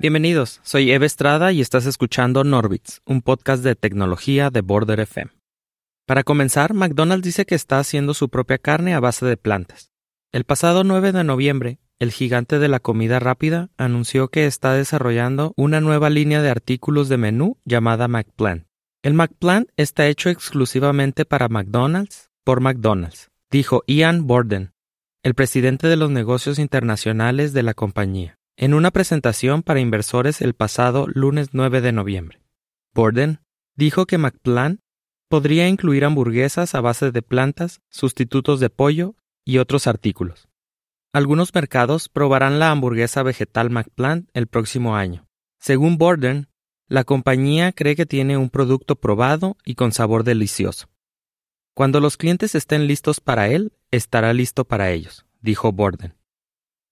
Bienvenidos, soy Eve Estrada y estás escuchando Norbits, un podcast de tecnología de Border FM. Para comenzar, McDonald's dice que está haciendo su propia carne a base de plantas. El pasado 9 de noviembre, el gigante de la comida rápida anunció que está desarrollando una nueva línea de artículos de menú llamada McPlant. El McPlant está hecho exclusivamente para McDonald's por McDonald's, dijo Ian Borden, el presidente de los negocios internacionales de la compañía en una presentación para inversores el pasado lunes 9 de noviembre. Borden dijo que McPlan podría incluir hamburguesas a base de plantas, sustitutos de pollo y otros artículos. Algunos mercados probarán la hamburguesa vegetal McPlant el próximo año. Según Borden, la compañía cree que tiene un producto probado y con sabor delicioso. Cuando los clientes estén listos para él, estará listo para ellos, dijo Borden.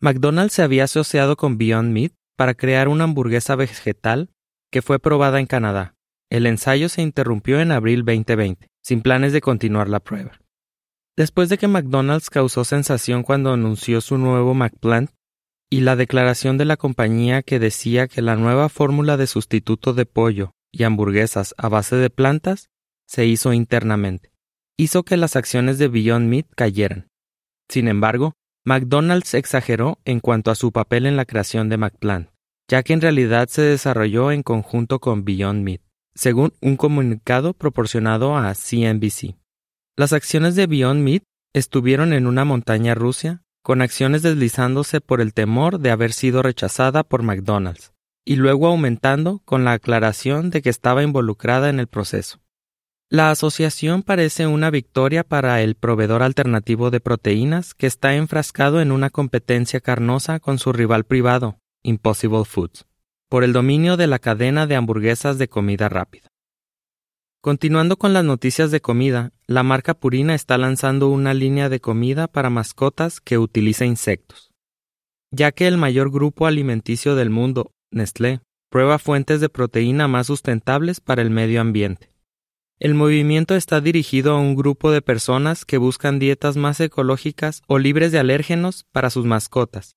McDonald's se había asociado con Beyond Meat para crear una hamburguesa vegetal que fue probada en Canadá. El ensayo se interrumpió en abril 2020, sin planes de continuar la prueba. Después de que McDonald's causó sensación cuando anunció su nuevo McPlant y la declaración de la compañía que decía que la nueva fórmula de sustituto de pollo y hamburguesas a base de plantas se hizo internamente, hizo que las acciones de Beyond Meat cayeran. Sin embargo, McDonald's exageró en cuanto a su papel en la creación de McPlant, ya que en realidad se desarrolló en conjunto con Beyond Meat, según un comunicado proporcionado a CNBC. Las acciones de Beyond Meat estuvieron en una montaña rusa, con acciones deslizándose por el temor de haber sido rechazada por McDonald's, y luego aumentando con la aclaración de que estaba involucrada en el proceso. La asociación parece una victoria para el proveedor alternativo de proteínas que está enfrascado en una competencia carnosa con su rival privado, Impossible Foods, por el dominio de la cadena de hamburguesas de comida rápida. Continuando con las noticias de comida, la marca Purina está lanzando una línea de comida para mascotas que utiliza insectos. Ya que el mayor grupo alimenticio del mundo, Nestlé, prueba fuentes de proteína más sustentables para el medio ambiente. El movimiento está dirigido a un grupo de personas que buscan dietas más ecológicas o libres de alérgenos para sus mascotas,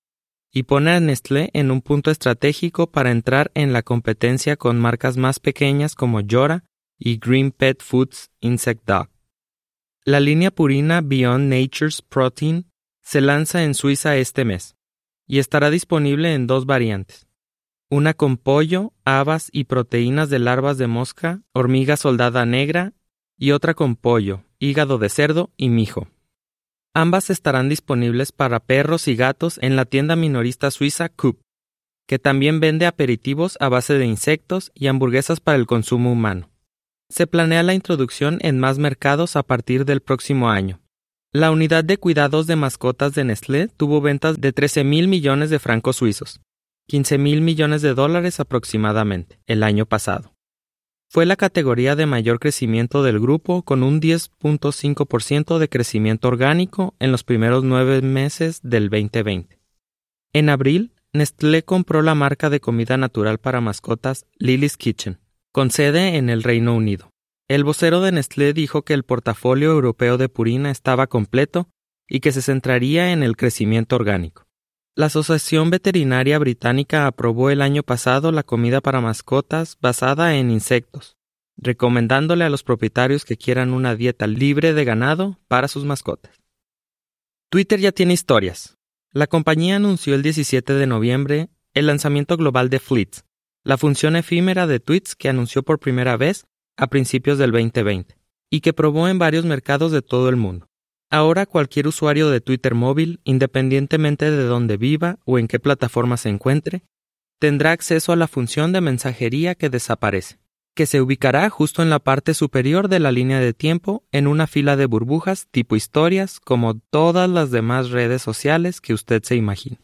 y pone a Nestlé en un punto estratégico para entrar en la competencia con marcas más pequeñas como Yora y Green Pet Foods Insect Dog. La línea Purina Beyond Nature's Protein se lanza en Suiza este mes y estará disponible en dos variantes una con pollo, habas y proteínas de larvas de mosca, hormiga soldada negra, y otra con pollo, hígado de cerdo y mijo. Ambas estarán disponibles para perros y gatos en la tienda minorista suiza Coop, que también vende aperitivos a base de insectos y hamburguesas para el consumo humano. Se planea la introducción en más mercados a partir del próximo año. La unidad de cuidados de mascotas de Nestlé tuvo ventas de 13 mil millones de francos suizos, 15 mil millones de dólares aproximadamente el año pasado. Fue la categoría de mayor crecimiento del grupo con un 10.5% de crecimiento orgánico en los primeros nueve meses del 2020. En abril, Nestlé compró la marca de comida natural para mascotas Lily's Kitchen, con sede en el Reino Unido. El vocero de Nestlé dijo que el portafolio europeo de Purina estaba completo y que se centraría en el crecimiento orgánico. La Asociación Veterinaria Británica aprobó el año pasado la comida para mascotas basada en insectos, recomendándole a los propietarios que quieran una dieta libre de ganado para sus mascotas. Twitter ya tiene historias. La compañía anunció el 17 de noviembre el lanzamiento global de Fleets, la función efímera de tweets que anunció por primera vez a principios del 2020 y que probó en varios mercados de todo el mundo. Ahora cualquier usuario de Twitter móvil, independientemente de dónde viva o en qué plataforma se encuentre, tendrá acceso a la función de mensajería que desaparece, que se ubicará justo en la parte superior de la línea de tiempo en una fila de burbujas tipo historias como todas las demás redes sociales que usted se imagine.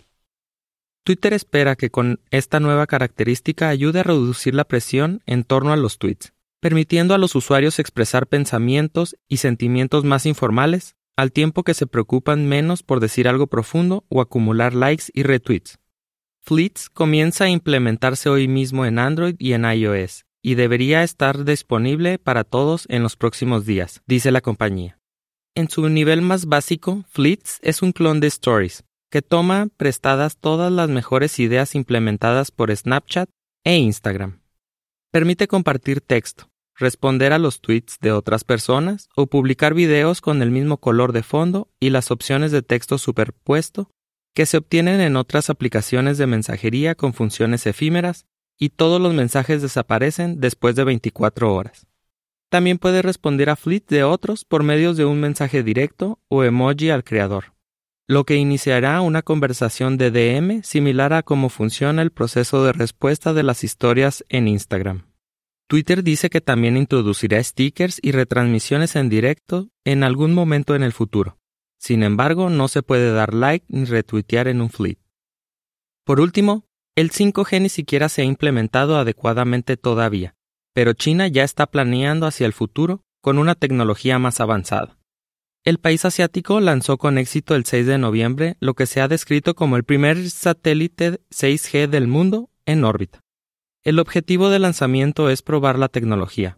Twitter espera que con esta nueva característica ayude a reducir la presión en torno a los tweets, permitiendo a los usuarios expresar pensamientos y sentimientos más informales al tiempo que se preocupan menos por decir algo profundo o acumular likes y retweets. Fleets comienza a implementarse hoy mismo en Android y en iOS, y debería estar disponible para todos en los próximos días, dice la compañía. En su nivel más básico, Fleets es un clon de Stories, que toma prestadas todas las mejores ideas implementadas por Snapchat e Instagram. Permite compartir texto, responder a los tweets de otras personas o publicar videos con el mismo color de fondo y las opciones de texto superpuesto que se obtienen en otras aplicaciones de mensajería con funciones efímeras y todos los mensajes desaparecen después de 24 horas. También puede responder a fleets de otros por medio de un mensaje directo o emoji al creador, lo que iniciará una conversación de DM similar a cómo funciona el proceso de respuesta de las historias en Instagram. Twitter dice que también introducirá stickers y retransmisiones en directo en algún momento en el futuro. Sin embargo, no se puede dar like ni retuitear en un fleet. Por último, el 5G ni siquiera se ha implementado adecuadamente todavía, pero China ya está planeando hacia el futuro con una tecnología más avanzada. El país asiático lanzó con éxito el 6 de noviembre lo que se ha descrito como el primer satélite 6G del mundo en órbita. El objetivo del lanzamiento es probar la tecnología.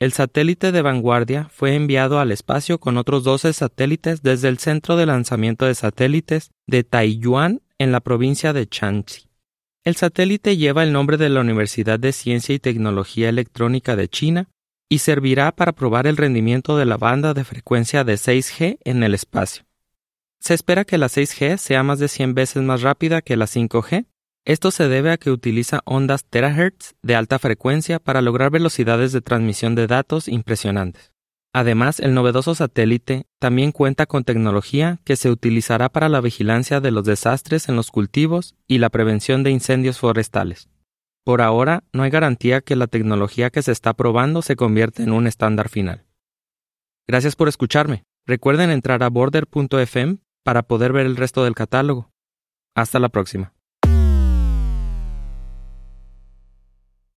El satélite de vanguardia fue enviado al espacio con otros 12 satélites desde el centro de lanzamiento de satélites de Taiyuan en la provincia de Shanxi. El satélite lleva el nombre de la Universidad de Ciencia y Tecnología Electrónica de China y servirá para probar el rendimiento de la banda de frecuencia de 6G en el espacio. Se espera que la 6G sea más de 100 veces más rápida que la 5G esto se debe a que utiliza ondas terahertz de alta frecuencia para lograr velocidades de transmisión de datos impresionantes. Además, el novedoso satélite también cuenta con tecnología que se utilizará para la vigilancia de los desastres en los cultivos y la prevención de incendios forestales. Por ahora, no hay garantía que la tecnología que se está probando se convierta en un estándar final. Gracias por escucharme. Recuerden entrar a border.fm para poder ver el resto del catálogo. Hasta la próxima.